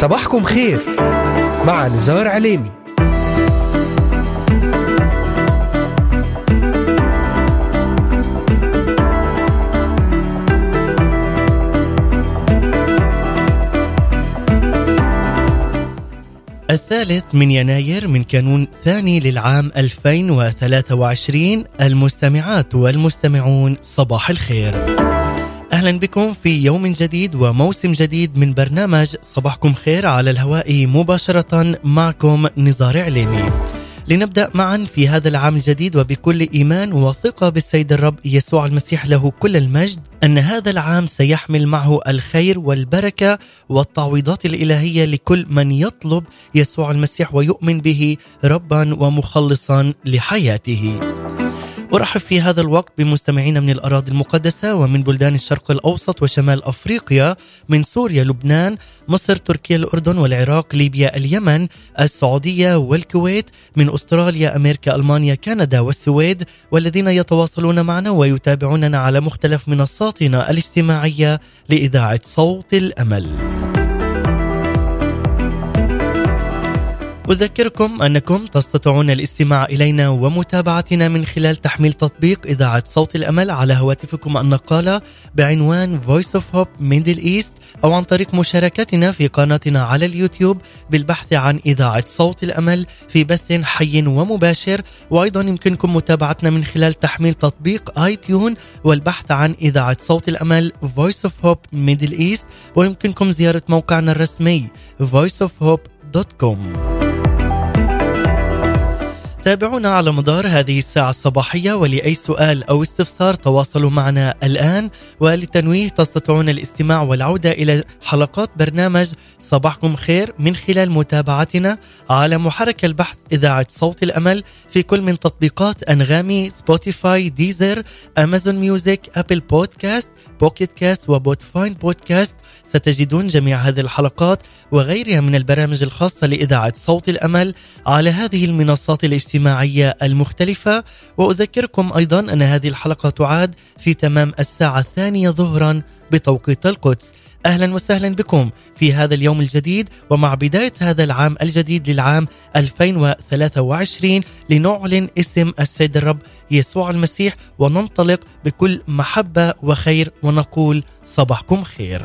صباحكم خير. مع نزار عليمي. الثالث من يناير من كانون ثاني للعام 2023 المستمعات والمستمعون صباح الخير. أهلا بكم في يوم جديد وموسم جديد من برنامج صباحكم خير على الهواء مباشرة معكم نزار عليمي لنبدأ معا في هذا العام الجديد وبكل إيمان وثقة بالسيد الرب يسوع المسيح له كل المجد أن هذا العام سيحمل معه الخير والبركة والتعويضات الإلهية لكل من يطلب يسوع المسيح ويؤمن به ربا ومخلصا لحياته. أرحب في هذا الوقت بمستمعينا من الأراضي المقدسة ومن بلدان الشرق الأوسط وشمال أفريقيا من سوريا لبنان مصر تركيا الأردن والعراق ليبيا اليمن السعودية والكويت من أستراليا أمريكا ألمانيا كندا والسويد والذين يتواصلون معنا ويتابعوننا على مختلف منصاتنا الاجتماعية لإذاعة صوت الأمل. أذكركم أنكم تستطيعون الاستماع إلينا ومتابعتنا من خلال تحميل تطبيق إذاعة صوت الأمل على هواتفكم النقالة بعنوان Voice of Hope Middle East أو عن طريق مشاركتنا في قناتنا على اليوتيوب بالبحث عن إذاعة صوت الأمل في بث حي ومباشر. وأيضا يمكنكم متابعتنا من خلال تحميل تطبيق آي تيون والبحث عن إذاعة صوت الأمل Voice of Hope Middle East. ويمكنكم زيارة موقعنا الرسمي voiceofhope.com تابعونا على مدار هذه الساعة الصباحية ولأي سؤال أو استفسار تواصلوا معنا الآن. وللتنويه تستطيعون الاستماع والعودة إلى حلقات برنامج صباحكم خير من خلال متابعتنا على محرك البحث إذاعة صوت الأمل في كل من تطبيقات أنغامي Spotify Deezer Amazon Music Apple Podcast Pocket Cast و Podvine Podcast. ستجدون جميع هذه الحلقات وغيرها من البرامج الخاصة لإذاعة صوت الأمل على هذه المنصات الاجتماعية المختلفة وأذكركم أيضا أن هذه الحلقة تعاد في تمام الساعة الثانية ظهرا بتوقيت القدس أهلا وسهلا بكم في هذا اليوم الجديد ومع بداية هذا العام الجديد للعام 2023 لنعلن اسم السيد الرب يسوع المسيح وننطلق بكل محبة وخير ونقول صباحكم خير.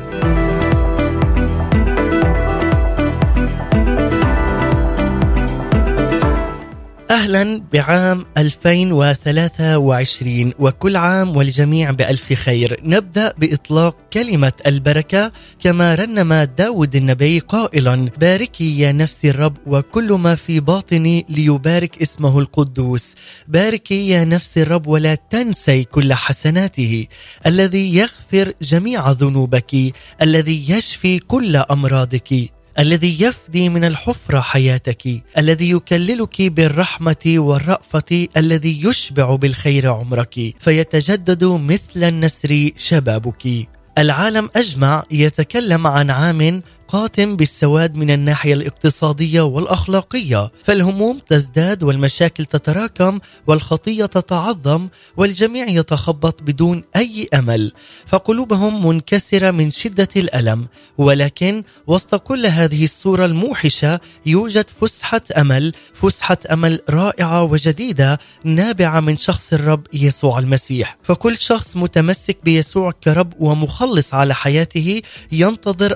أهلا بعام 2023 وكل عام والجميع بألف خير. نبدأ بإطلاق كلمة البركة كما رنم داود النبي قائلا باركي يا نفسي الرب وكل ما في باطني ليبارك اسمه القدوس. باركي يا نفسي الرب ولا تنسي كل حسناته. الذي يغفر جميع ذنوبك الذي يشفي كل أمراضك. الذي يفدي من الحفرة حياتك الذي يكللك بالرحمة والرأفة الذي يشبع بالخير عمرك فيتجدد مثل النسر شبابك. العالم أجمع يتكلم عن عام قاتم بالسواد من الناحية الاقتصادية والأخلاقية فالهموم تزداد والمشاكل تتراكم والخطية تتعظم والجميع يتخبط بدون أي أمل فقلوبهم منكسرة من شدة الألم ولكن وسط كل هذه الصورة الموحشة يوجد فسحة أمل فسحة أمل رائعة وجديدة نابعة من شخص الرب يسوع المسيح فكل شخص متمسك بيسوع كرب ومخلص على حياته ينتظر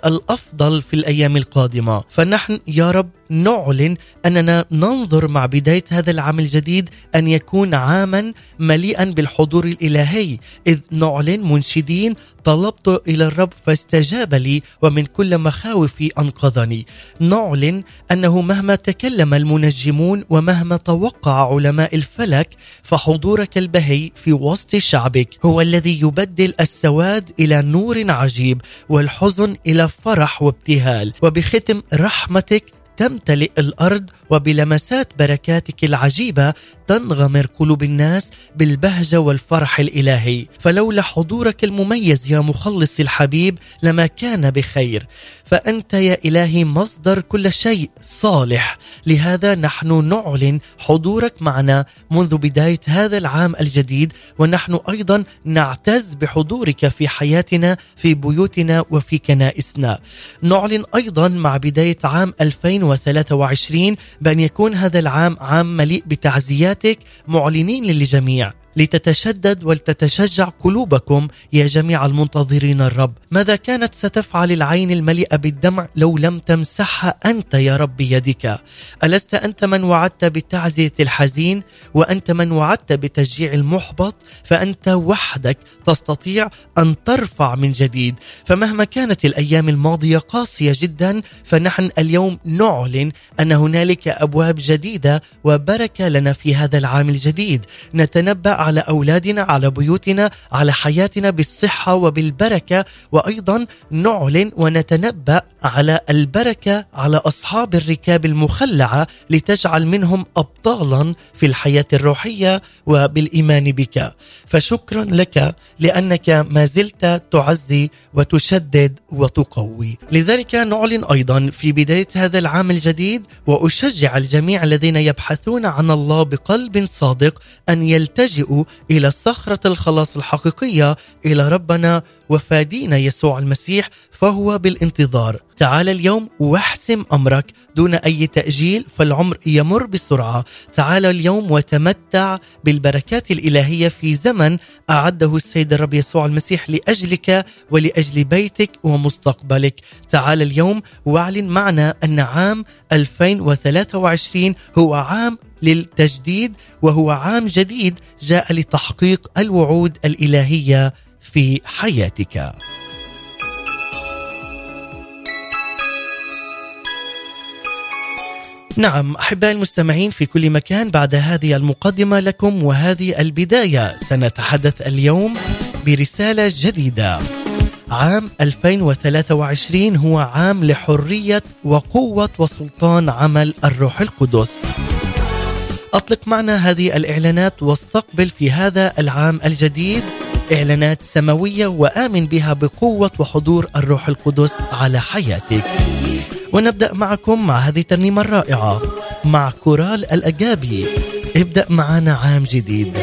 في الأيام القادمة. فنحن يا رب نعلن أننا ننظر مع بداية هذا العام الجديد أن يكون عاما مليئا بالحضور الإلهي إذ نعلن منشدين طلبت إلى الرب فاستجاب لي ومن كل مخاوفي أنقذني. نعلن أنه مهما تكلم المنجمون ومهما توقع علماء الفلك فحضورك البهي في وسط شعبك هو الذي يبدل السواد إلى نور عجيب والحزن إلى فرح وابتهال. وبختم رحمتك تمتلئ الأرض وبلمسات بركاتك العجيبة تنغمر قلوب الناس بالبهجة والفرح الإلهي. فلولا حضورك المميز يا مخلص الحبيب لما كان بخير. فأنت يا إلهي مصدر كل شيء صالح. لهذا نحن نعلن حضورك معنا منذ بداية هذا العام الجديد ونحن أيضا نعتز بحضورك في حياتنا في بيوتنا وفي كنائسنا. نعلن أيضا مع بداية عام 2023 بأن يكون هذا العام عام مليء بتعزياتك معلنين للجميع. لتتشدد ولتتشجع قلوبكم يا جميع المنتظرين الرب. ماذا كانت ستفعل العين المليئة بالدمع لو لم تمسحها أنت يا رب بيدك؟ ألست أنت من وعدت بتعزية الحزين وأنت من وعدت بتشجيع المحبط؟ فأنت وحدك تستطيع أن ترفع من جديد. فمهما كانت الأيام الماضية قاسية جدا فنحن اليوم نعلن أن هنالك أبواب جديدة وبركة لنا في هذا العام الجديد. نتنبأ على أولادنا على بيوتنا على حياتنا بالصحة وبالبركة. وأيضا نعلن ونتنبأ على البركة على أصحاب الركاب المخلعة لتجعل منهم ابطالا في الحياة الروحية وبالإيمان بك. فشكرا لك لأنك ما زلت تعزي وتشدد وتقوي. لذلك نعلن أيضا في بداية هذا العام الجديد وأشجع الجميع الذين يبحثون عن الله بقلب صادق أن يلتجئوا إلى صخره الخلاص الحقيقية. إلى ربنا. وفادينا يسوع المسيح فهو بالانتظار. تعال اليوم واحسم أمرك. دون أي تأجيل فالعمر يمر بسرعة. تعال اليوم وتمتع بالبركات الإلهية في زمن أعده السيد الرب يسوع المسيح لأجلك ولأجل بيتك ومستقبلك. تعال اليوم واعلن معنا أن عام 2023 هو عام للتجديد وهو عام جديد جاء لتحقيق الوعود الإلهية في حياتك. نعم أحبائي المستمعين في كل مكان بعد هذه المقدمة لكم وهذه البداية سنتحدث اليوم برسالة جديدة. عام 2023 هو عام لحرية وقوة وسلطان عمل الروح القدس. أطلق معنا هذه الإعلانات واستقبل في هذا العام الجديد إعلانات سماوية وآمن بها بقوة وحضور الروح القدس على حياتك. ونبدأ معكم مع هذه الترنيمة الرائعة مع كورال الأجابي. ابدأ معنا عام جديد.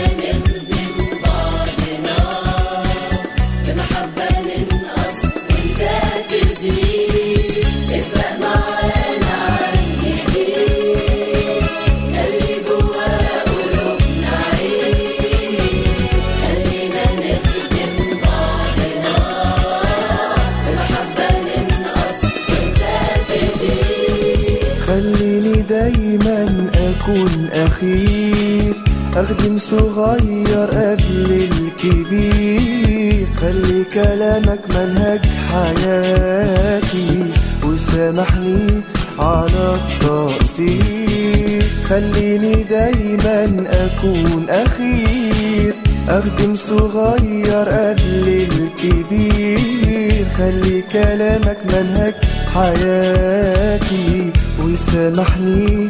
أخدم صغير قبل الكبير خلي كلامك منهج حياتي وسامحني على التقصير. خليني دايما أكون أخير. أخدم صغير قبل الكبير خلي كلامك منهج حياتي ويسامحني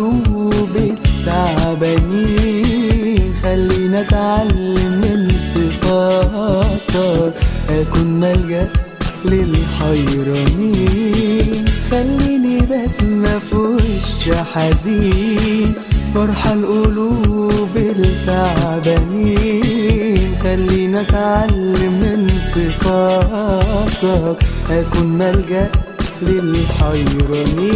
ملجأ للحيرانين. خليني بسمة في وش حزين. فرحة القلوب التعبانين. خلينا أتعلم من صفاتك أكون ملجأ للحيرانين.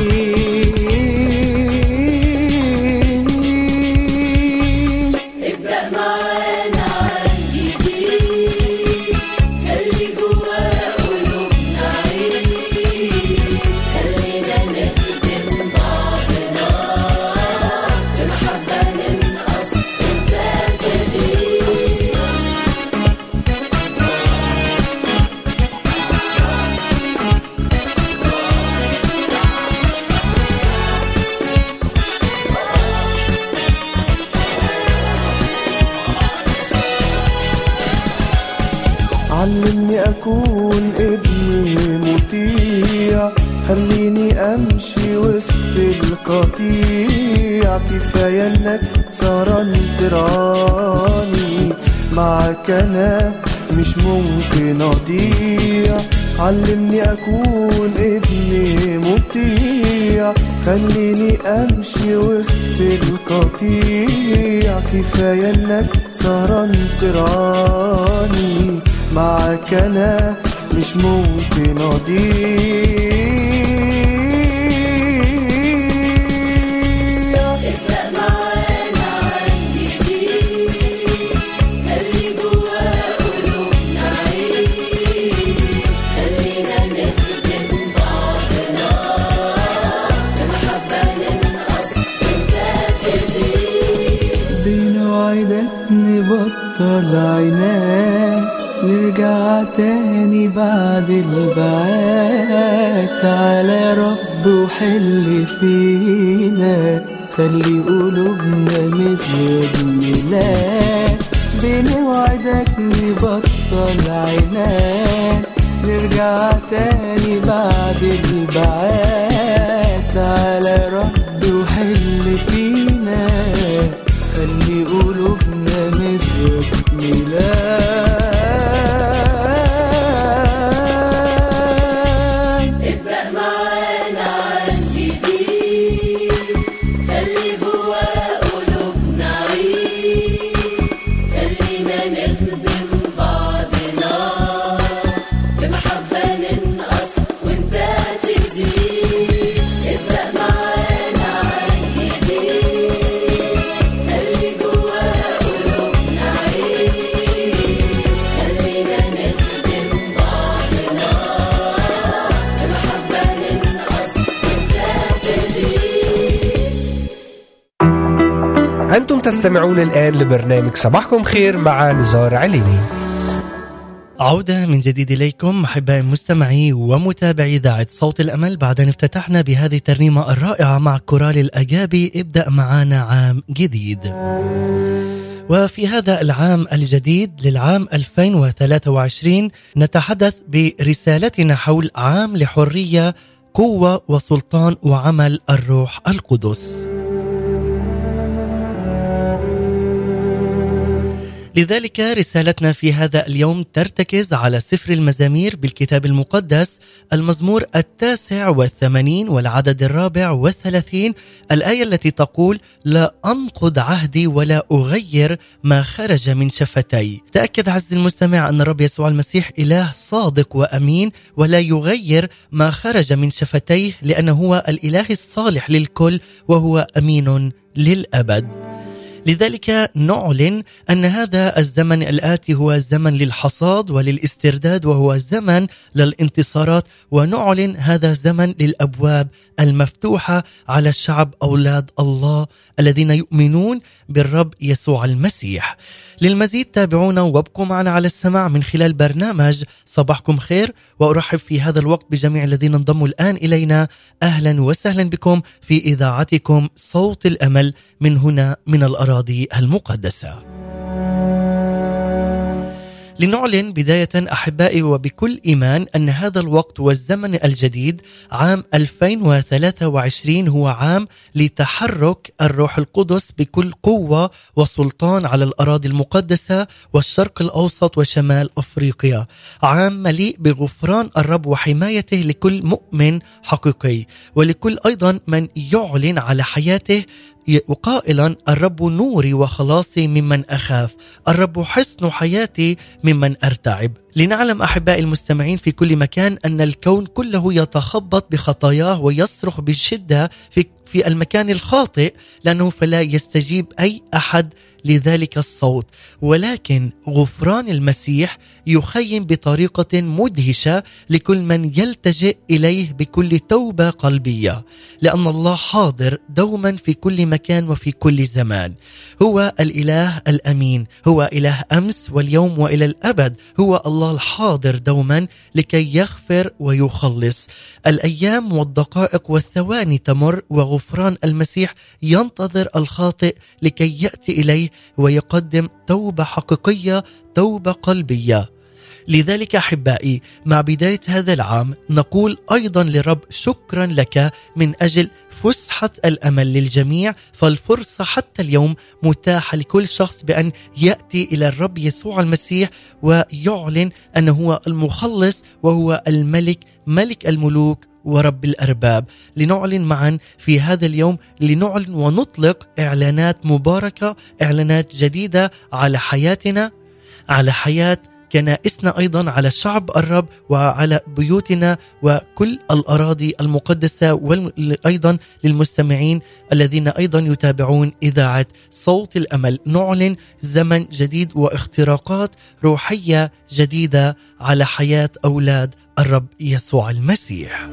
القطيع كفاية إنك سهران تراني معاك أنا مش ممكن أضيع. علمني أكون ابن مطيع. خليني أمشي وسط القطيع. كفاية إنك سهران تراني معاك أنا مش ممكن أضيع. بعد البعاد تعالى رب وحل فينا. خلي قلوبنا مزيد ميلاد بنوعدك نبطل عناد نرجع تاني بعد البعاد تعالى رب وحل فينا. خلي قلوبنا الآن لبرنامج صباحكم خير مع نزار عليني عودة من جديد إليكم أحبائي المستمعي ومتابعي إذاعة صوت الأمل. بعد أن افتتحنا بهذه الترنيمة الرائعة مع كورال الأجابي. ابدأ معانا عام جديد. وفي هذا العام الجديد للعام 2023 نتحدث برسالتنا حول عام لحرية قوة وسلطان وعمل الروح القدس. لذلك رسالتنا في هذا اليوم ترتكز على سفر المزامير بالكتاب المقدس المزمور التاسع والثمانين والعدد الرابع والثلاثين الآية التي تقول لا أنقض عهدي ولا أغير ما خرج من شفتي. تأكد عز المستمع أن الرب يسوع المسيح إله صادق وأمين ولا يغير ما خرج من شفتيه لأنه هو الإله الصالح للكل وهو أمين للأبد. لذلك نعلن أن هذا الزمن الآتي هو زمن للحصاد وللاسترداد وهو زمن للانتصارات ونعلن هذا زمن للأبواب المفتوحة على الشعب أولاد الله الذين يؤمنون بالرب يسوع المسيح. للمزيد تابعونا وابقوا معنا على السماع من خلال برنامج صباحكم خير وأرحب في هذا الوقت بجميع الذين انضموا الآن إلينا أهلا وسهلا بكم في إذاعتكم صوت الأمل من هنا من الاراضي المقدسة. لنعلن بداية أحبائي وبكل إيمان أن هذا الوقت والزمن الجديد عام 2023 هو عام لتحرك الروح القدس بكل قوة وسلطان على الأراضي المقدسة والشرق الأوسط وشمال أفريقيا عام مليء بغفران الرب وحمايته لكل مؤمن حقيقي ولكل أيضا من يعلن على حياته وقائلا الرب نوري وخلاصي ممن أخاف، الرب حصن حياتي ممن أرتعب. لنعلم أحبائي المستمعين في كل مكان أن الكون كله يتخبط بخطاياه ويصرخ بشدة في في المكان الخاطئ لأنه فلا يستجيب أي أحد لذلك الصوت. ولكن غفران المسيح يخيم بطريقة مدهشة لكل من يلتجئ إليه بكل توبة قلبية. لأن الله حاضر دوما في كل مكان وفي كل زمان. هو الإله الأمين هو إله أمس واليوم وإلى الأبد. هو الله الحاضر دوما لكي يغفر ويخلص. الأيام والدقائق والثواني تمر وغفران المسيح ينتظر الخاطئ لكي يأتي إليه ويقدم توبة حقيقية توبة قلبية. لذلك أحبائي مع بداية هذا العام نقول أيضا لرب شكرا لك من أجل فسحة الأمل للجميع فالفرصة حتى اليوم متاحة لكل شخص بأن يأتي إلى الرب يسوع المسيح ويعلن أنه هو المخلص وهو الملك ملك الملوك ورب الأرباب. لنعلن معا في هذا اليوم لنعلن ونطلق إعلانات مباركة إعلانات جديدة على حياتنا على حياة كنائسنا أيضا على شعب الرب وعلى بيوتنا وكل الأراضي المقدسة وأيضا للمستمعين الذين أيضا يتابعون إذاعة صوت الأمل نعلن زمن جديد واختراقات روحية جديدة على حياة أولاد الرب يسوع المسيح.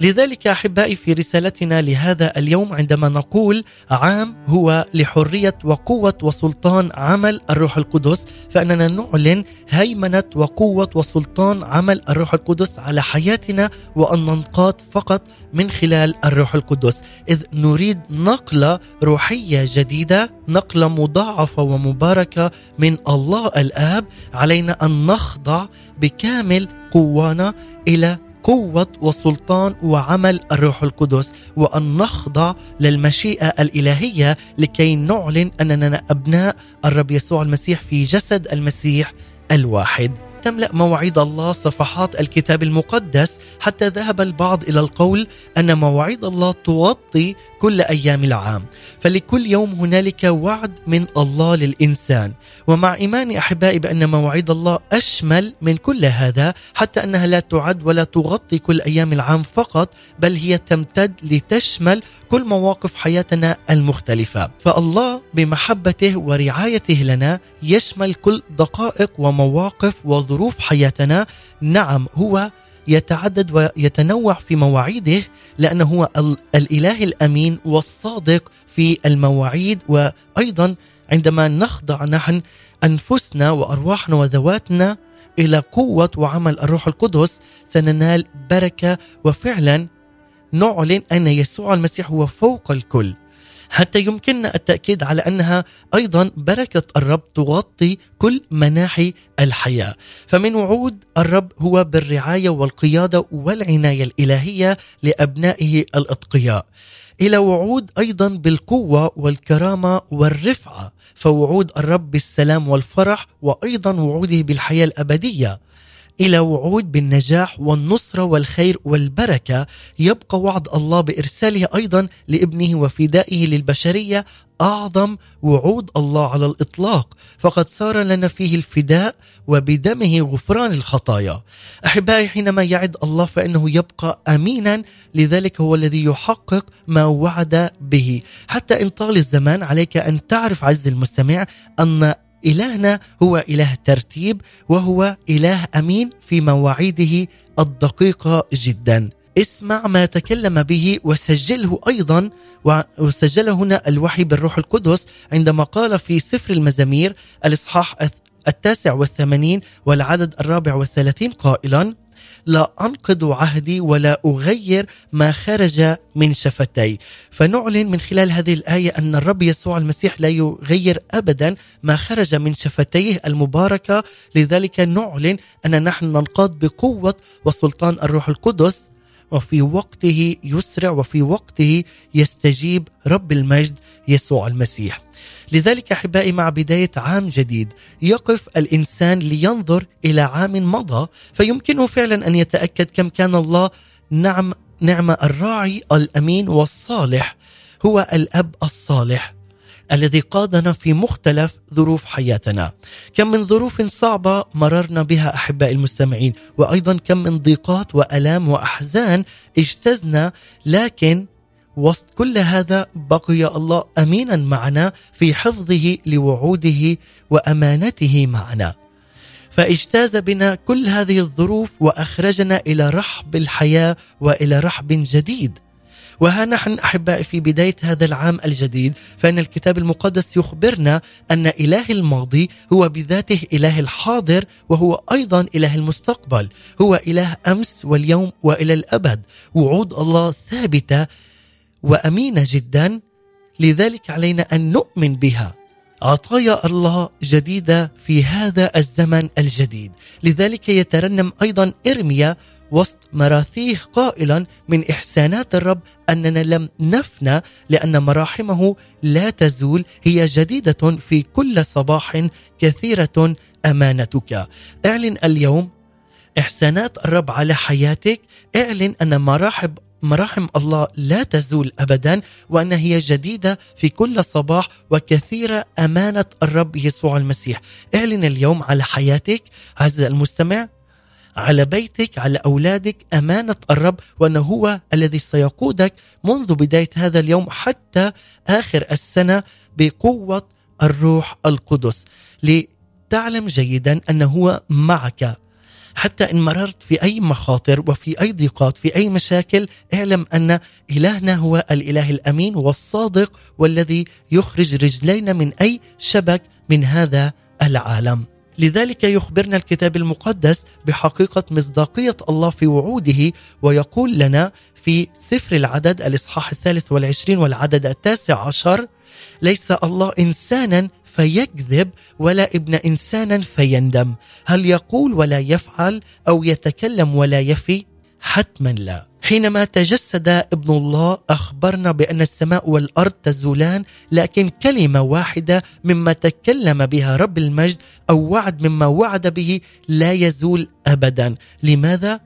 لذلك أحبائي في رسالتنا لهذا اليوم عندما نقول عام هو لحرية وقوة وسلطان عمل الروح القدس فإننا نعلن هيمنة وقوة وسلطان عمل الروح القدس على حياتنا وأن ننقاد فقط من خلال الروح القدس. إذ نريد نقلة روحية جديدة نقلة مضاعفة ومباركة من الله الآب علينا أن نخضع بكامل قوانا إلى قوة وسلطان وعمل الروح القدس وأن نخضع للمشيئة الإلهية لكي نعلن أننا أبناء الرب يسوع المسيح في جسد المسيح الواحد. تملأ مواعيد الله صفحات الكتاب المقدس حتى ذهب البعض إلى القول أن مواعيد الله تغطي كل أيام العام. فلكل يوم هنالك وعد من الله للإنسان. ومع ايماني أحبائي بأن مواعيد الله أشمل من كل هذا حتى أنها لا تعد ولا تغطي كل أيام العام فقط بل هي تمتد لتشمل كل مواقف حياتنا المختلفة. فالله بمحبته ورعايته لنا يشمل كل دقائق ومواقف وظروف حياتنا. نعم هو يتعدد ويتنوع في مواعيده لأنه هو ال- الإله الأمين والصادق في المواعيد. وأيضا عندما نخضع نحن أنفسنا وأرواحنا وذواتنا إلى قوة وعمل الروح القدس سننال بركة. وفعلا نعلن أن يسوع المسيح هو فوق الكل. حتى يمكننا التأكيد على أنها أيضا بركة الرب تغطي كل مناحي الحياة. فمن وعود الرب هو بالرعاية والقيادة والعناية الإلهية لأبنائه الأتقياء. إلى وعود أيضا بالقوة والكرامة والرفعة فوعود الرب بالسلام والفرح وأيضا وعوده بالحياة الأبدية. إلى وعود بالنجاح والنصرة والخير والبركة. يبقى وعد الله بإرساله أيضا لابنه وفدائه للبشرية أعظم وعود الله على الإطلاق. فقد صار لنا فيه الفداء وبدمه غفران الخطايا. أحبائي حينما يعد الله فإنه يبقى امينا. لذلك هو الذي يحقق ما وعد به. حتى إن طال الزمان عليك أن تعرف عز المستمع أن إلهنا هو إله ترتيب وهو إله أمين في مواعيده الدقيقة جدا. اسمع ما تكلم به وسجله أيضا وسجله هنا الوحي بالروح القدس عندما قال في سفر المزامير الإصحاح التاسع والثمانين والعدد الرابع والثلاثين قائلا لا انقض عهدي ولا أغير ما خرج من شفتي. فنعلن من خلال هذه الآية أن الرب يسوع المسيح لا يغير ابدا ما خرج من شفتيه المباركة. لذلك نعلن أن نحن ننقاد بقوة وسلطان الروح القدس وفي وقته يسرع وفي وقته يستجيب رب المجد يسوع المسيح. لذلك أحبائي مع بداية عام جديد يقف الإنسان لينظر إلى عام مضى فيمكنه فعلا أن يتأكد كم كان الله نعم نعم الراعي الأمين والصالح هو الأب الصالح. الذي قادنا في مختلف ظروف حياتنا. كم من ظروف صعبة مررنا بها أحباء المستمعين وأيضا كم من ضيقات وألام وأحزان اجتزنا لكن وسط كل هذا بقي الله امينا معنا في حفظه لوعوده وأمانته معنا. فاجتاز بنا كل هذه الظروف وأخرجنا إلى رحب الحياة وإلى رحب جديد. وها نحن أحبائي في بداية هذا العام الجديد فإن الكتاب المقدس يخبرنا أن إله الماضي هو بذاته إله الحاضر وهو أيضا إله المستقبل هو إله أمس واليوم وإلى الأبد وعود الله ثابتة وأمينة جدا لذلك علينا أن نؤمن بها. عطايا الله جديدة في هذا الزمن الجديد. لذلك يترنم أيضا إرميا وسط مراثيه قائلا من إحسانات الرب أننا لم نفنى لأن مراحمه لا تزول هي جديدة في كل صباح كثيرة أمانتك. اعلن اليوم إحسانات الرب على حياتك. اعلن أن مراحب مراحم الله لا تزول ابدا وأن هي جديدة في كل صباح وكثيرة أمانة الرب يسوع المسيح. اعلن اليوم على حياتك. عز المستمع على بيتك على أولادك أمانة الرب وانه هو الذي سيقودك منذ بداية هذا اليوم حتى آخر السنة بقوة الروح القدس. لتعلم جيدا انه هو معك. حتى إن مررت في أي مخاطر وفي أي ضيقات في أي مشاكل اعلم أن إلهنا هو الإله الأمين والصادق والذي يخرج رجلينا من أي شبك من هذا العالم. لذلك يخبرنا الكتاب المقدس بحقيقة مصداقية الله في وعوده ويقول لنا في سفر العدد الإصحاح الثالث والعشرين والعدد التاسع عشر ليس الله إنسانا فيكذب ولا ابن إنسانا فيندم. هل يقول ولا يفعل أو يتكلم ولا يفي؟ حتما لا. حينما تجسد ابن الله أخبرنا بأن السماء والأرض تزولان لكن كلمة واحدة مما تكلم بها رب المجد أو وعد مما وعد به لا يزول ابدا. لماذا؟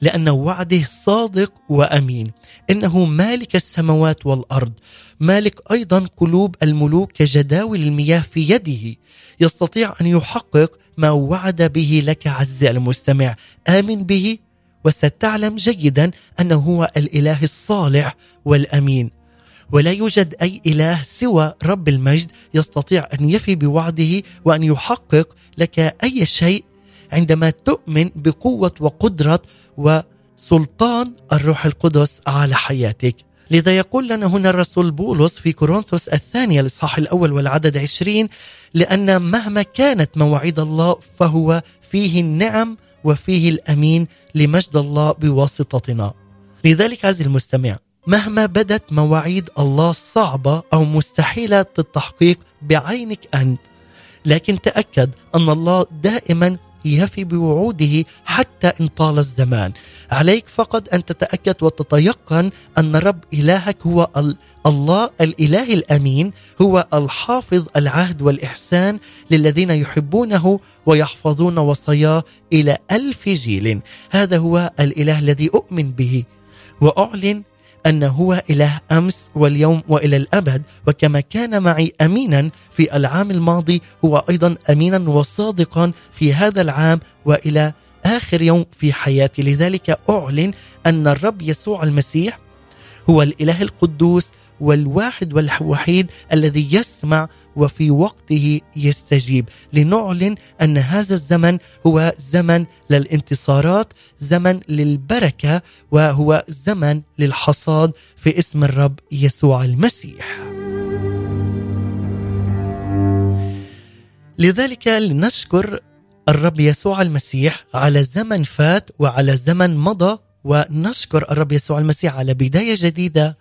لأن وعده صادق وأمين. إنه مالك السماوات والأرض مالك أيضا قلوب الملوك كجداول المياه في يده. يستطيع أن يحقق ما وعد به لك عز المستمع. آمن به. وستعلم جيدا أنه هو الإله الصالح والأمين. ولا يوجد أي إله سوى رب المجد يستطيع أن يفي بوعده وأن يحقق لك أي شيء عندما تؤمن بقوة وقدرة وسلطان الروح القدس على حياتك. لذا يقول لنا هنا الرسول بولس في كورنثوس الثانية الإصحاح الأول والعدد عشرين لأن مهما كانت مواعيد الله فهو فيه النعم وفيه الأمين لمجد الله بواسطتنا. لذلك عزيزي المستمع مهما بدت مواعيد الله صعبة أو مستحيلة التحقيق بعينك أنت لكن تأكد أن الله دائما يفي بوعوده حتى إن طال الزمان. عليك فقط أن تتأكد وتتيقن أن رب إلهك هو ال- الله الإله الأمين هو الحافظ العهد والإحسان للذين يحبونه ويحفظون وصاياه إلى ألف جيل. هذا هو الإله الذي أؤمن به. وأعلن انه هو إله أمس واليوم وإلى الأبد وكما كان معي امينا في العام الماضي هو أيضا امينا وصادقا في هذا العام وإلى آخر يوم في حياتي. لذلك أعلن أن الرب يسوع المسيح هو الإله القدوس والواحد والوحيد الذي يسمع وفي وقته يستجيب. لنعلن أن هذا الزمن هو زمن للانتصارات زمن للبركة وهو زمن للحصاد في اسم الرب يسوع المسيح. لذلك لنشكر الرب يسوع المسيح على زمن فات وعلى زمن مضى ونشكر الرب يسوع المسيح على بداية جديدة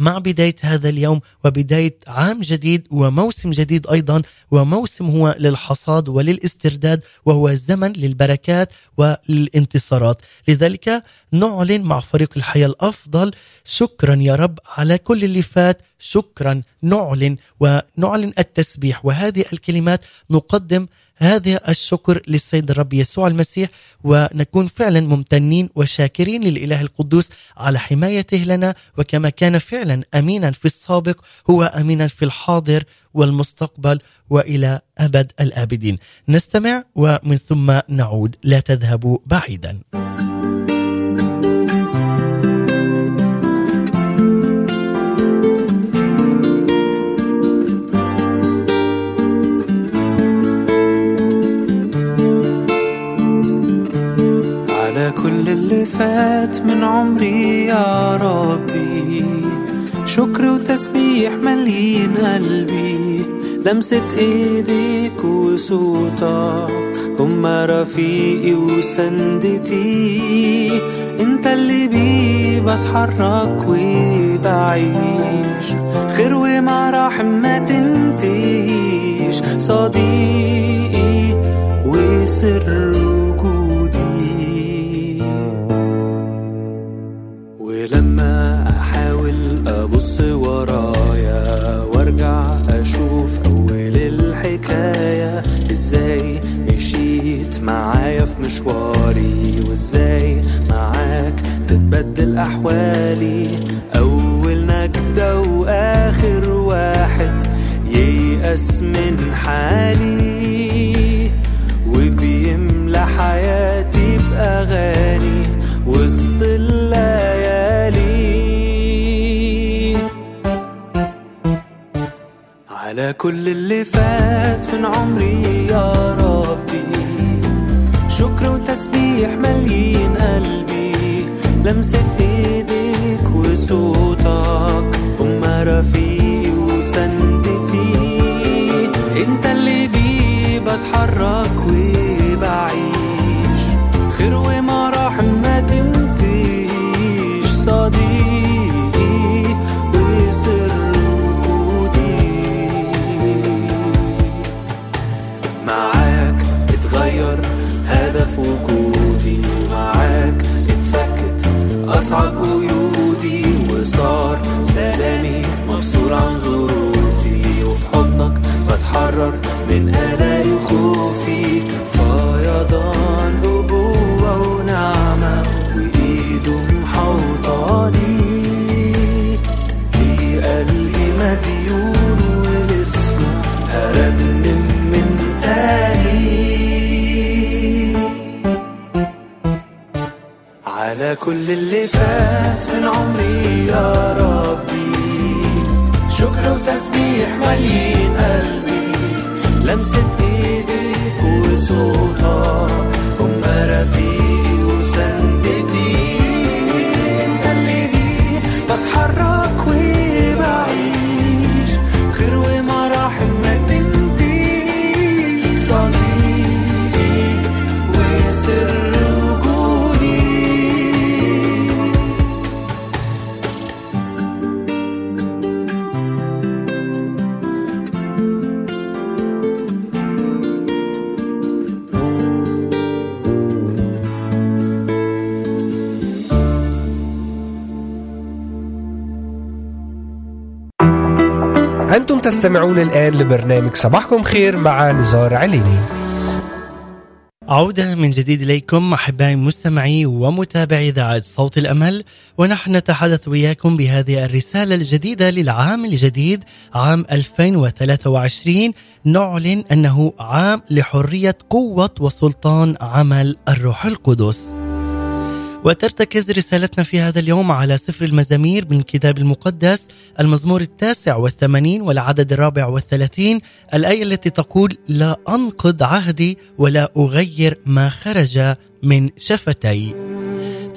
مع بداية هذا اليوم وبداية عام جديد وموسم جديد أيضا وموسم هو للحصاد وللاسترداد وهو زمن للبركات وللانتصارات لذلك نعلن مع فريق الحياة الأفضل. شكرا يا رب على كل اللي فات. شكرا. نعلن ونعلن التسبيح. وهذه الكلمات نقدم هذا الشكر للسيد الرب يسوع المسيح ونكون فعلا ممتنين وشاكرين للإله القدوس على حمايته لنا. وكما كان فعلا امينا في السابق هو امينا في الحاضر والمستقبل وإلى أبد الآبدين. نستمع ومن ثم نعود. لا تذهبوا بعيدا. كل اللي فات من عمري يا ربي. شكر وتسبيح مليين قلبي. لمسة إيديك وصوتك. هما رفيقي وسندتي. أنت اللي بيه بتحرك وبعيش. خير ومراحم ما تنتهي صديقي وسر مشواري وازاي معاك تتبدل أحوالي؟ أول نجده وآخر واحد ييأس من حالي وبيملى حياتي بأغاني وسط الليالي. على كل اللي فات من عمري يا ربي شكر وتسبيح مليين قلبي. لمسة ايديك وصوتك هما رفيقي وسندتي. انت اللي بيه بتحرك تستمعون الآن لبرنامج صباحكم خير مع نزار عليني. عودة من جديد إليكم أحبائي مستمعي ومتابعي إذاعة صوت الأمل ونحن نتحدث وياكم بهذه الرسالة الجديدة للعام الجديد عام 2023 نعلن أنه عام لحرية قوة وسلطان عمل الروح القدس. وترتكز رسالتنا في هذا اليوم على سفر المزامير من الكتاب المقدس المزمور التاسع والثمانين والعدد الرابع والثلاثين الآية التي تقول لا أنقض عهدي ولا أغير ما خرج من شفتي.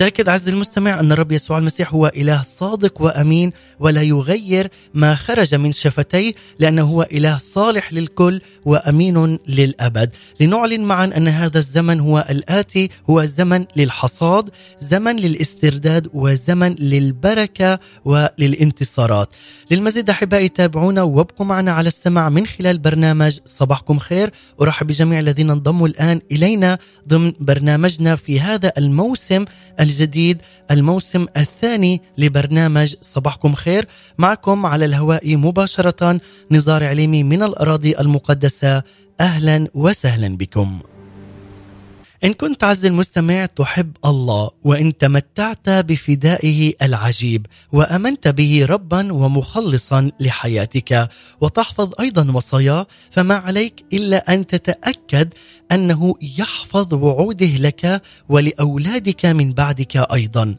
تأكد عز المستمع أن الرب يسوع المسيح هو إله صادق وأمين ولا يغير ما خرج من شفتيه لأنه هو إله صالح للكل وأمين للأبد. لنعلن معا أن هذا الزمن هو الآتي هو زمن للحصاد زمن للاسترداد وزمن للبركة وللانتصارات. للمزيد أحبائي تابعونا وابقوا معنا على السمع من خلال برنامج صباحكم خير. أرحب بجميع الذين انضموا الآن إلينا ضمن برنامجنا في هذا الموسم الجديد الموسم الثاني لبرنامج صباحكم خير. معكم على الهواء مباشرة نزار عليمي من الأراضي المقدسة. أهلا وسهلا بكم. إن كنت عز المستمع تحب الله وإن تمتعت بفدائه العجيب وأمنت به ربا ومخلصا لحياتك وتحفظ أيضا وصاياه فما عليك إلا أن تتأكد أنه يحفظ وعوده لك ولأولادك من بعدك أيضا.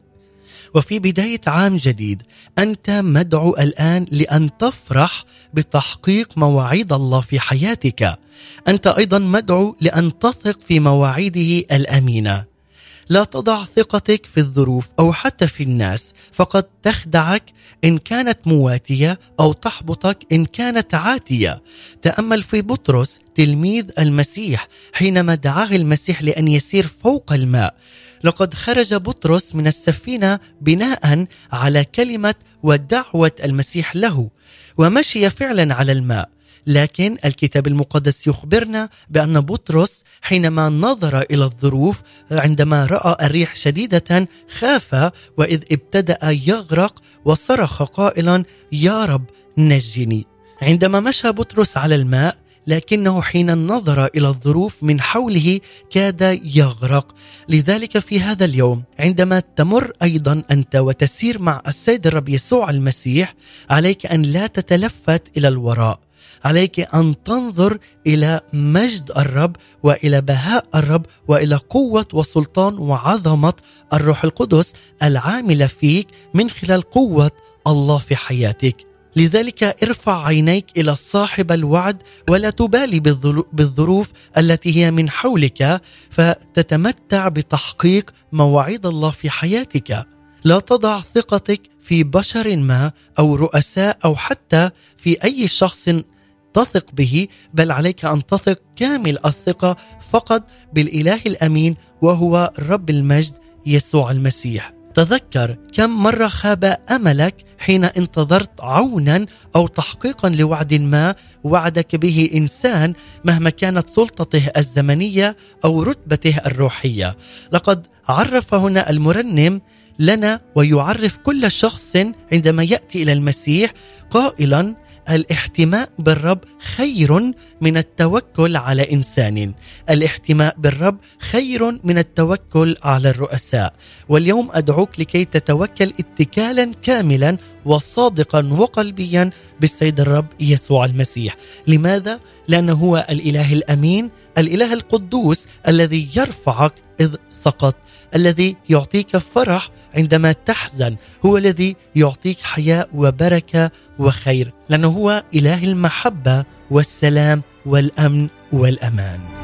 وفي بداية عام جديد أنت مدعو الآن لأن تفرح بتحقيق مواعيد الله في حياتك. أنت أيضا مدعو لأن تثق في مواعيده الأمينة. لا تضع ثقتك في الظروف أو حتى في الناس فقد تخدعك إن كانت مواتية أو تحبطك إن كانت عاتية. تأمل في بطرس تلميذ المسيح حينما دعاه المسيح لأن يسير فوق الماء. لقد خرج بطرس من السفينة بناء على كلمة ودعوة المسيح له ومشي فعلا على الماء. لكن الكتاب المقدس يخبرنا بأن بطرس حينما نظر إلى الظروف عندما رأى الريح شديدة خاف وإذ ابتدأ يغرق وصرخ قائلا يا رب نجني. عندما مشى بطرس على الماء لكنه حين نظر إلى الظروف من حوله كاد يغرق. لذلك في هذا اليوم عندما تمر أيضا أنت وتسير مع السيد الرب يسوع المسيح عليك أن لا تتلفت إلى الوراء. عليك أن تنظر إلى مجد الرب وإلى بهاء الرب وإلى قوة وسلطان وعظمة الروح القدس العاملة فيك من خلال قوة الله في حياتك. لذلك ارفع عينيك إلى صاحب الوعد ولا تبالي بالظروف التي هي من حولك فتتمتع بتحقيق مواعيد الله في حياتك. لا تضع ثقتك في بشر ما أو رؤساء أو حتى في أي شخص تثق به بل عليك أن تثق كامل الثقة فقط بالإله الأمين وهو رب المجد يسوع المسيح. تذكر كم مرة خاب أملك حين انتظرت عونا أو تحقيقا لوعد ما وعدك به إنسان مهما كانت سلطته الزمنية أو رتبته الروحية. لقد عرف هنا المرنم لنا ويعرف كل شخص عندما يأتي إلى المسيح قائلا الاحتماء بالرب خير من التوكل على إنسان. الاحتماء بالرب خير من التوكل على الرؤساء. واليوم أدعوك لكي تتوكل اتكالا كاملا وصادقا وقلبيا بالسيد الرب يسوع المسيح. لماذا؟ لأنه هو الإله الأمين الإله القدوس الذي يرفعك إذ سقط الذي يعطيك فرح عندما تحزن هو الذي يعطيك حياه وبركة وخير لأنه هو إله المحبة والسلام والأمن والأمان.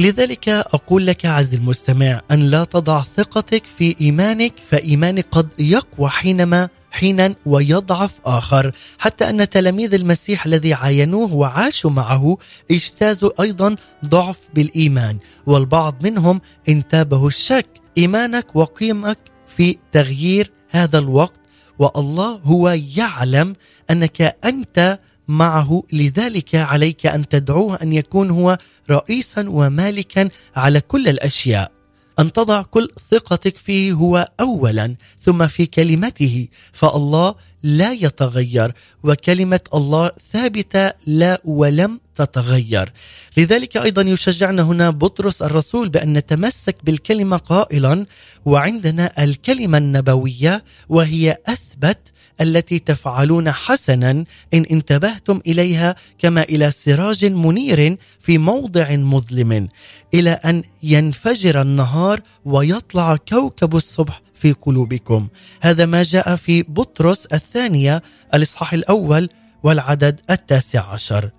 لذلك أقول لك عز المستمع أن لا تضع ثقتك في إيمانك فإيمانك قد يقوى حينما حينا ويضعف آخر. حتى أن تلاميذ المسيح الذي عاينوه وعاشوا معه اجتازوا أيضا ضعف بالإيمان. والبعض منهم انتابه الشك إيمانك وقيمك في تغيير هذا الوقت. والله هو يعلم أنك أنت معه. لذلك عليك أن تدعوه أن يكون هو رئيسا ومالكا على كل الأشياء. أن تضع كل ثقتك فيه هو اولا ثم في كلمته. فالله لا يتغير وكلمة الله ثابتة لا ولم تتغير. لذلك أيضا يشجعنا هنا بطرس الرسول بأن نتمسك بالكلمة قائلا وعندنا الكلمة النبوية وهي أثبت التي تفعلون حسنا إن انتبهتم إليها كما إلى سراج منير في موضع مظلم إلى أن ينفجر النهار ويطلع كوكب الصبح في قلوبكم. هذا ما جاء في بطرس الثانية الإصحاح الأول والعدد التاسع عشر.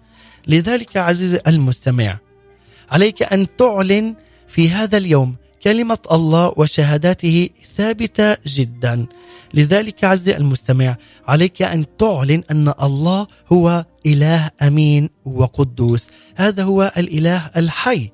لذلك عزيزي المستمع عليك أن تعلن في هذا اليوم كلمة الله وشهاداته ثابتة جدا. لذلك عزيزي المستمع عليك أن تعلن أن الله هو إله أمين وقدوس. هذا هو الإله الحي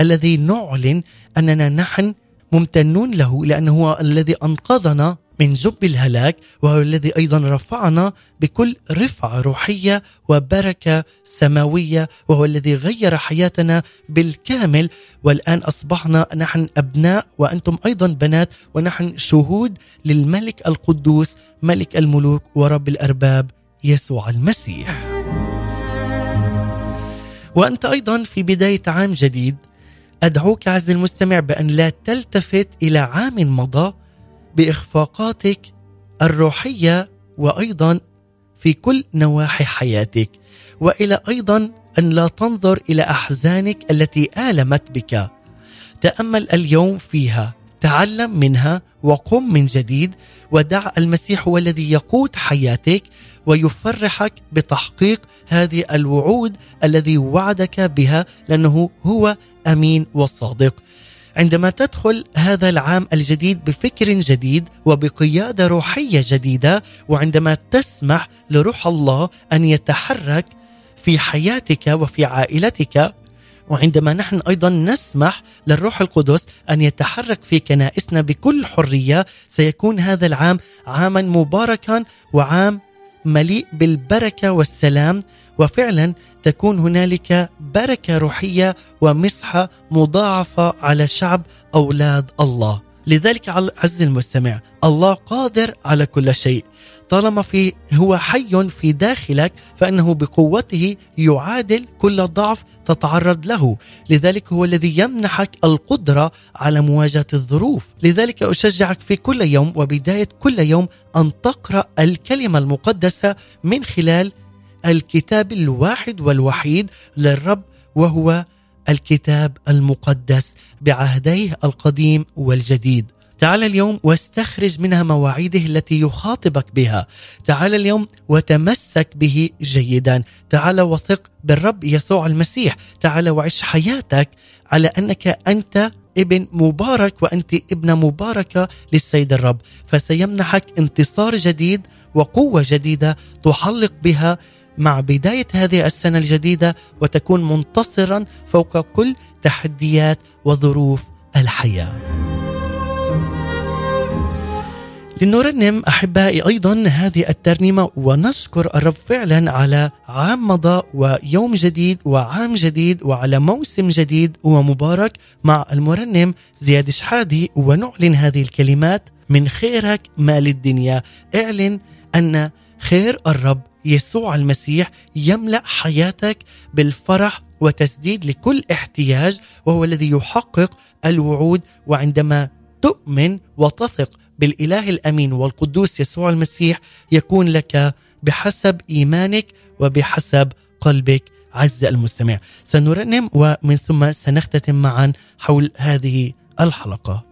الذي نعلن أننا نحن ممتنون له لأنه هو الذي أنقذنا من جب الهلاك وهو الذي أيضا رفعنا بكل رفعة روحية وبركة سماوية وهو الذي غير حياتنا بالكامل والآن أصبحنا نحن أبناء وأنتم أيضا بنات ونحن شهود للملك القدوس ملك الملوك ورب الأرباب يسوع المسيح. وأنت أيضا في بداية عام جديد أدعوك عز المستمع بأن لا تلتفت إلى عام مضى بإخفاقاتك الروحية وأيضا في كل نواحي حياتك وإلى أيضا أن لا تنظر إلى أحزانك التي آلمت بك. تأمل اليوم فيها تعلم منها وقم من جديد ودع المسيح هو الذي يقود حياتك ويفرحك بتحقيق هذه الوعود الذي وعدك بها لأنه هو أمين وصادق. عندما تدخل هذا العام الجديد بفكر جديد وبقيادة روحية جديدة وعندما تسمح لروح الله أن يتحرك في حياتك وفي عائلتك وعندما نحن أيضا نسمح للروح القدس أن يتحرك في كنائسنا بكل حرية سيكون هذا العام عاما مباركا وعام مليء بالبركة والسلام وفعلا تكون هنالك بركة روحية ومسحه مضاعفة على شعب أولاد الله. لذلك عز المستمع الله قادر على كل شيء. طالما في هو حي في داخلك فإنه بقوته يعادل كل ضعف تتعرض له. لذلك هو الذي يمنحك القدرة على مواجهة الظروف. لذلك أشجعك في كل يوم وبداية كل يوم أن تقرأ الكلمة المقدسة من خلال الكتاب الواحد والوحيد للرب وهو الكتاب المقدس بعهديه القديم والجديد. تعال اليوم واستخرج منها مواعيده التي يخاطبك بها. تعال اليوم وتمسك به جيدا. تعال وثق بالرب يسوع المسيح. تعال وعيش حياتك على أنك أنت ابن مبارك وأنت ابنة مباركة للسيد الرب. فسيمنحك انتصار جديد وقوة جديدة تحلق بها مع بداية هذه السنة الجديدة وتكون منتصرا فوق كل تحديات وظروف الحياة. لنرنم أحبائي أيضا هذه الترنيمة ونشكر الرب فعلا على عام مضى ويوم جديد وعام جديد وعلى موسم جديد ومبارك مع المرنم زياد شحادي ونعلن هذه الكلمات من خيرك ما للدنيا اعلن أن خير الرب يسوع المسيح يملأ حياتك بالفرح وتسديد لكل احتياج وهو الذي يحقق الوعود وعندما تؤمن وتثق بالإله الأمين والقدوس يسوع المسيح يكون لك بحسب إيمانك وبحسب قلبك. عز المستمع سنرنم ومن ثم سنختتم معا حول هذه الحلقة.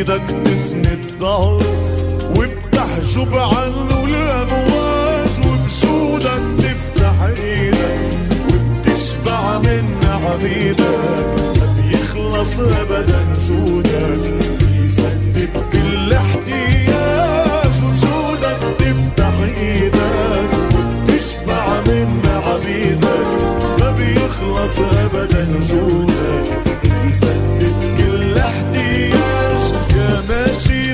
وبإيدك تسند ظهره وبتحجب عنه الأمواج وبجودك تفتح إيدك وبتشبع من عبيدك ما بيخلص ابدا جودك يسدد كل احتياج وجودك تفتح إيدك وبتشبع من عبيدك ما بيخلص ابدا جودك يسدد كل احتياج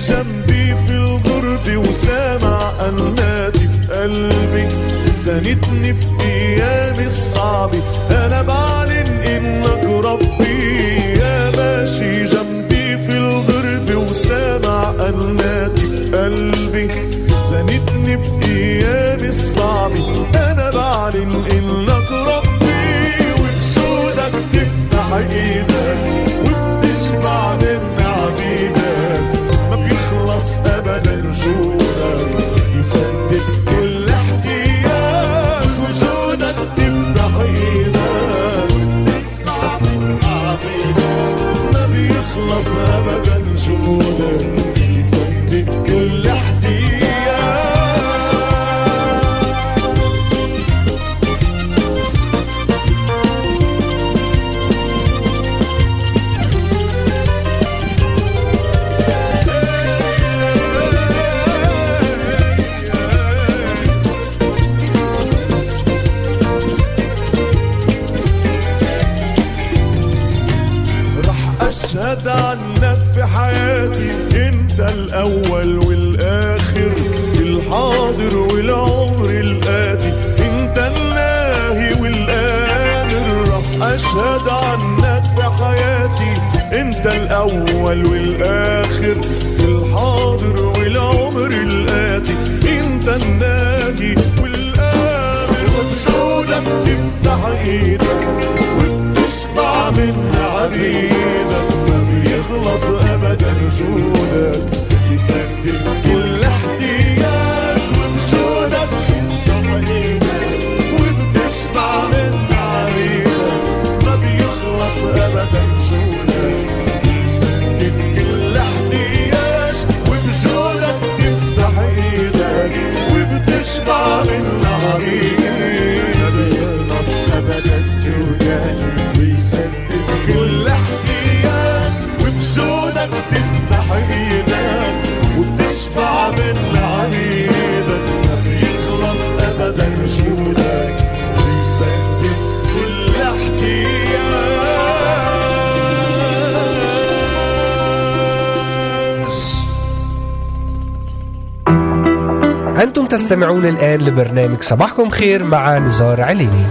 جنبي في الغربة وسامع أناتي في قلبي. زنتني في أيامي الصعبة أنا بعلن إنك ربي. يا ماشي جنبي في الغربة وسامع أناتي في قلبي. زنتني بأيامي الصعبة أنا بعلن إنك أبدا جودك يسدد كل احتياج. وجودك تفتح وبتشبع من عبيدك ما بيخلص أبدا جودك. الأول والآخر الحاضر والعمر الآتي. أنت الناهي والآمر رح أشهد عنك في حياتي. أنت الأول والآخر في الحاضر والعمر الآتي. أنت الناهي والآمر وبجودك تفتح إيدك وبتشبع من عبيدك. يخلص ابدا وجودك يسدد كل احتياج وبجودك وبتشبع من تعريفك ما بيخلص ابدا وجودك يسدد كل احتياج وبجودك تفتح إيدك وبتشبع من تعريفك عبيدك تستمعون الآن لبرنامج صباحكم خير مع نزار عليني.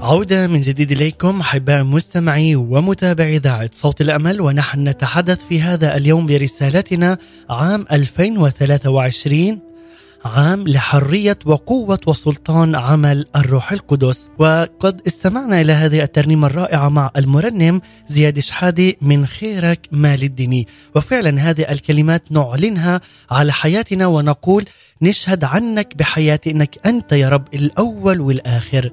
عودة من جديد إليكم أحباء مستمعي ومتابعي إذاعة صوت الأمل ونحن نتحدث في هذا اليوم برسالتنا عام 2023 عام لحرية وقوة وسلطان عمل الروح القدس. وقد استمعنا إلى هذه الترنيمة الرائعة مع المرنم زياد شحادي من خيرك مال الدني. وفعلا هذه الكلمات نعلنها على حياتنا ونقول نشهد عنك بحياتي انك أنت يا رب الأول والآخر.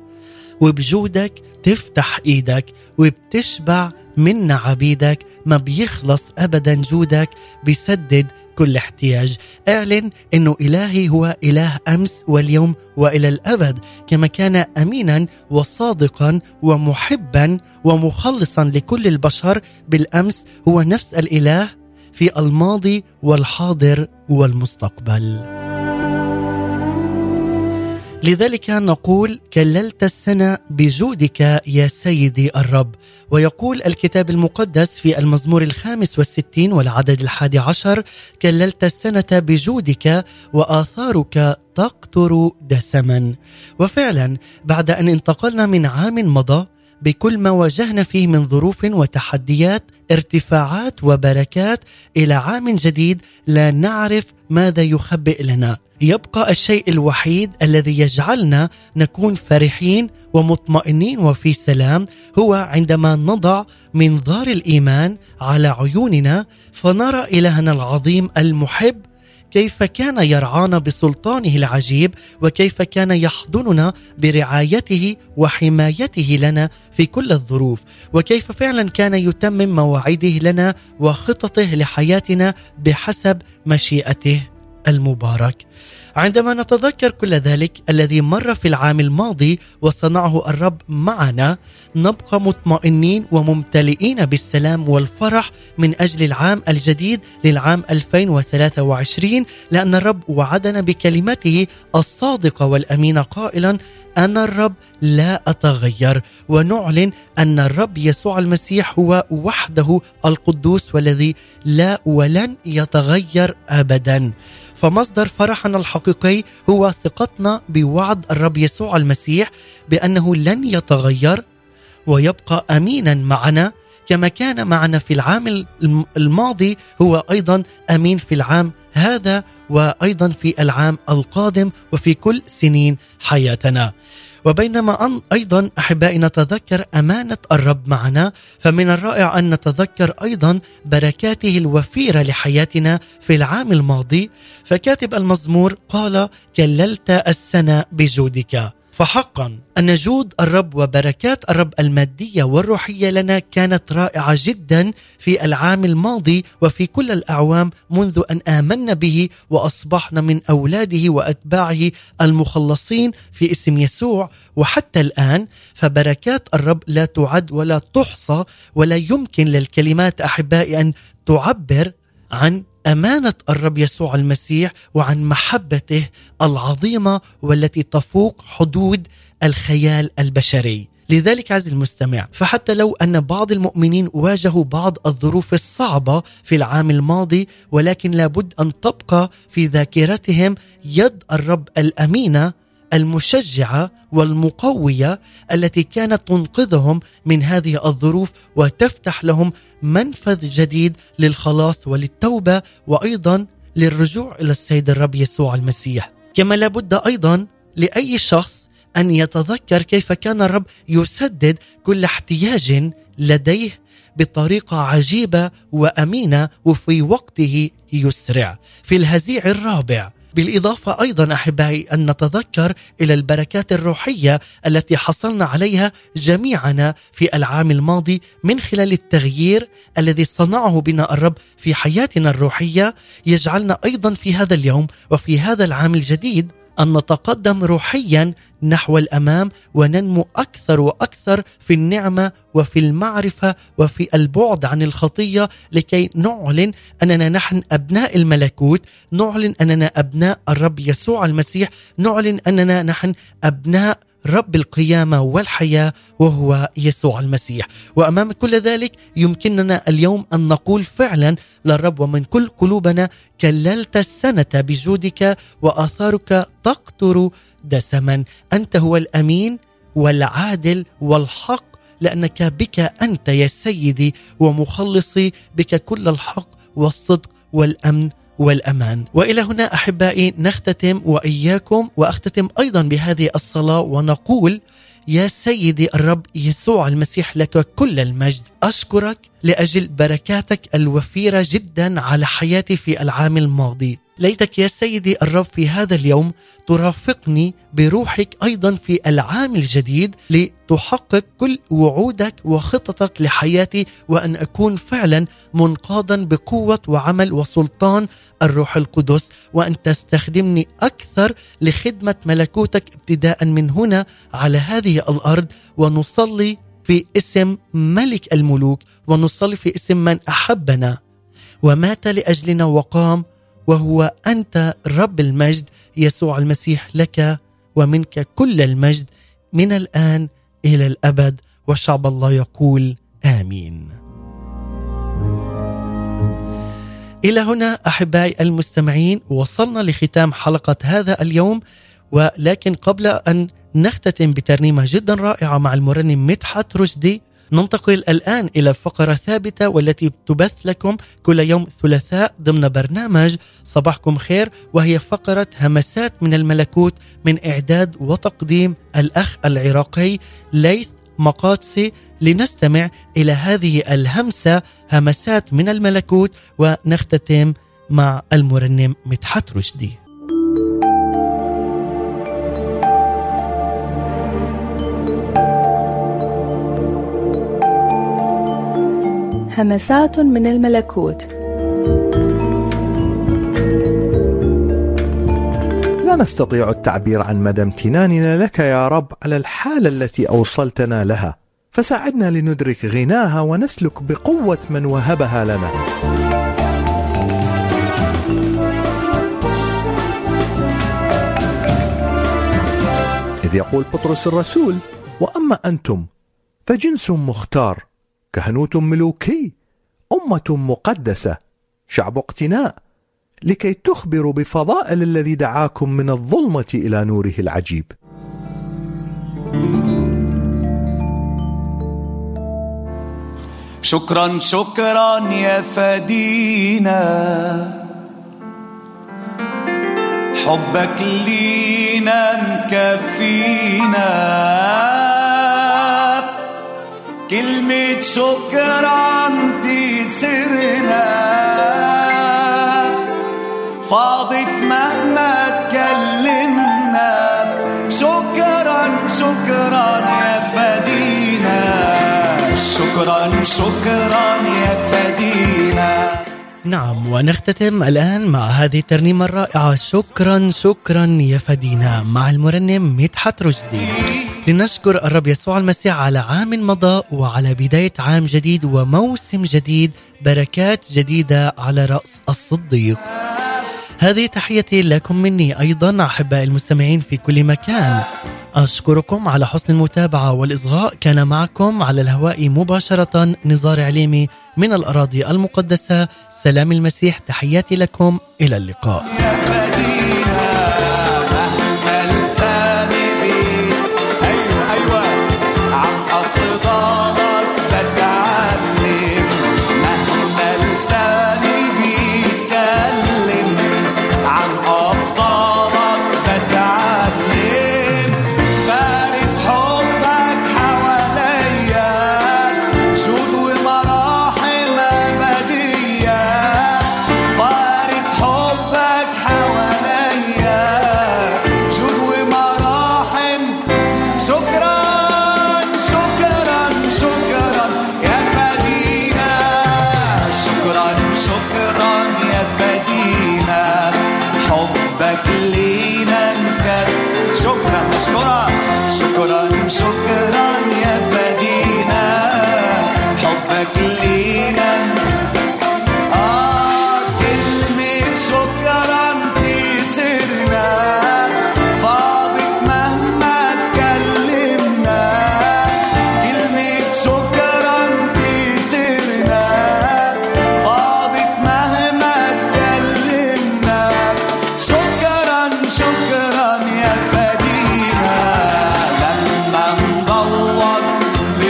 وبجودك تفتح إيدك وبتشبع من عبيدك ما بيخلص ابدا جودك. بيسدد كل احتياج. اعلن انه إلهي هو إله أمس واليوم وإلى الأبد كما كان امينا وصادقا ومحبا ومخلصا لكل البشر بالأمس هو نفس الإله في الماضي والحاضر والمستقبل. لذلك نقول كللت السنة بجودك يا سيدي الرب. ويقول الكتاب المقدس في المزمور الخامس والستين والعدد الحادي عشر كللت السنة بجودك وآثارك تقطر دسما. وفعلا بعد أن انتقلنا من عام مضى بكل ما واجهنا فيه من ظروف وتحديات ارتفاعات وبركات إلى عام جديد لا نعرف ماذا يخبئ لنا. يبقى الشيء الوحيد الذي يجعلنا نكون فرحين ومطمئنين وفي سلام هو عندما نضع منظار الإيمان على عيوننا فنرى إلهنا العظيم المحب كيف كان يرعانا بسلطانه العجيب وكيف كان يحضننا برعايته وحمايته لنا في كل الظروف وكيف فعلا كان يتمم مواعيده لنا وخططه لحياتنا بحسب مشيئته المبارك. عندما نتذكر كل ذلك الذي مر في العام الماضي وصنعه الرب معنا نبقى مطمئنين وممتلئين بالسلام والفرح من أجل العام الجديد للعام 2023 لأن الرب وعدنا بكلمته الصادقة والامينه قائلا أنا الرب لا أتغير. ونعلن أن الرب يسوع المسيح هو وحده القدوس والذي لا ولن يتغير ابدا. فمصدر فرحنا الحقيقي هو ثقتنا بوعد الرب يسوع المسيح بأنه لن يتغير ويبقى أمينا معنا كما كان معنا في العام الماضي هو أيضا أمين في العام هذا وأيضا في العام القادم وفي كل سنين حياتنا. وبينما أيضا أحبائي نتذكر أمانة الرب معنا فمن الرائع أن نتذكر أيضا بركاته الوفيرة لحياتنا في العام الماضي. فكاتب المزمور قال كللت السنة بجودك. فحقا أن جود الرب وبركات الرب المادية والروحية لنا كانت رائعة جدا في العام الماضي وفي كل الأعوام منذ أن امنا به واصبحنا من أولاده وأتباعه المخلصين في اسم يسوع. وحتى الآن فبركات الرب لا تعد ولا تحصى ولا يمكن للكلمات أحبائي أن تعبر عن أمانة الرب يسوع المسيح وعن محبته العظيمة والتي تفوق حدود الخيال البشري. لذلك عز المستمع فحتى لو أن بعض المؤمنين واجهوا بعض الظروف الصعبة في العام الماضي ولكن لابد أن تبقى في ذاكرتهم يد الرب الأمينة المشجعة والمقوية التي كانت تنقذهم من هذه الظروف وتفتح لهم منفذ جديد للخلاص وللتوبة وأيضا للرجوع إلى السيد الرب يسوع المسيح. كما لابد أيضا لأي شخص أن يتذكر كيف كان الرب يسدد كل احتياج لديه بطريقة عجيبة وأمينة وفي وقته يسرع. في الهزيع الرابع بالإضافة أيضا أحبائي أن نتذكر إلى البركات الروحية التي حصلنا عليها جميعنا في العام الماضي من خلال التغيير الذي صنعه بنا الرب في حياتنا الروحية يجعلنا أيضا في هذا اليوم وفي هذا العام الجديد أن نتقدم روحيا نحو الأمام وننمو أكثر وأكثر في النعمة وفي المعرفة وفي البعد عن الخطية لكي نعلن أننا نحن أبناء الملكوت، نعلن أننا أبناء الرب يسوع المسيح، نعلن أننا نحن أبناء رب القيامة والحياة وهو يسوع المسيح. وأمام كل ذلك يمكننا اليوم أن نقول فعلا للرب ومن كل قلوبنا كللت السنة بجودك وآثارك تقطر دسما. أنت هو الأمين والعادل والحق لأنك بك أنت يا سيدي ومخلصي بك كل الحق والصدق والأمن والأمان. وإلى هنا أحبائي نختتم وإياكم وأختتم أيضا بهذه الصلاة ونقول يا سيدي الرب يسوع المسيح لك كل المجد. أشكرك لأجل بركاتك الوفيرة جدا على حياتي في العام الماضي. ليتك يا سيدي الرب في هذا اليوم ترافقني بروحك أيضا في العام الجديد لتحقق كل وعودك وخططك لحياتي وأن أكون فعلا منقادا بقوة وعمل وسلطان الروح القدس وأن تستخدمني أكثر لخدمة ملكوتك ابتداء من هنا على هذه الأرض ونصلي في اسم ملك الملوك ونصلي في اسم من أحبنا ومات لأجلنا وقام وهو أنت رب المجد يسوع المسيح لك ومنك كل المجد من الآن إلى الأبد وشعب الله يقول آمين. إلى هنا أحبائي المستمعين وصلنا لختام حلقة هذا اليوم ولكن قبل أن نختتم بترنيمة جدا رائعة مع المرنم مدحت رشدي ننتقل الآن إلى فقرة ثابتة والتي تبث لكم كل يوم ثلاثاء ضمن برنامج صباحكم خير وهي فقرة همسات من الملكوت من إعداد وتقديم الأخ العراقي ليث مقادسي لنستمع إلى هذه الهمسة همسات من الملكوت ونختتم مع المرنم مدحت رشدي. همسات من الملكوت. لا نستطيع التعبير عن مدى امتناننا لك يا رب على الحالة التي أوصلتنا لها. فساعدنا لندرك غناها ونسلك بقوة من وهبها لنا. إذ يقول بطرس الرسول وأما أنتم فجنس مختار. كهنوت ملوكي أمة مقدسة شعب اقتناء لكي تخبروا بفضائل الذي دعاكم من الظلمة إلى نوره العجيب. شكرا شكرا يا فدينا حبك لينا مكفينا. كلمة شكرا تسرنا فاضت مهما تكلمنا. شكرا شكرا يا فدينا شكرا شكرا يا فدينا نعم ونختتم الآن مع هذه الترنيمة الرائعة. شكرا شكرا يا فدينا مع المرنم مدحت رشدي. لنشكر الرب يسوع المسيح على عام مضى وعلى بداية عام جديد وموسم جديد بركات جديدة على رأس الصديق. هذه تحيتي لكم مني أيضا أحباء المستمعين في كل مكان. أشكركم على حسن المتابعة والإصغاء. كان معكم على الهواء مباشرة نزار عليمي من الأراضي المقدسة. سلام المسيح تحياتي لكم. إلى اللقاء.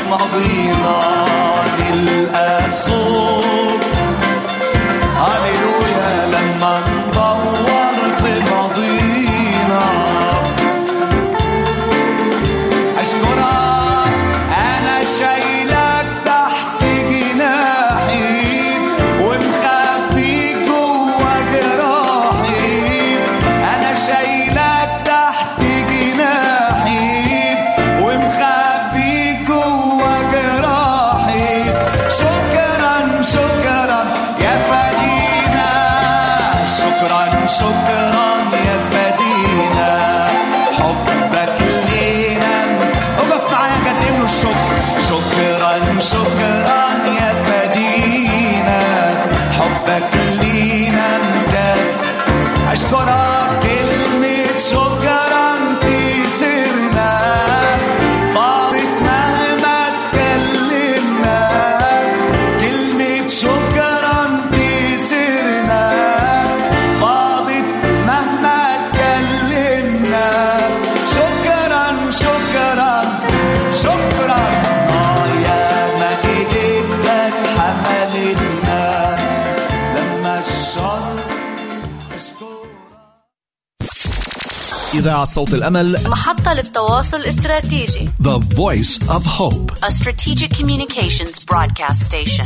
Malvina صوت الأمل. محطة للتواصل The Voice of Hope. A strategic communications broadcast station.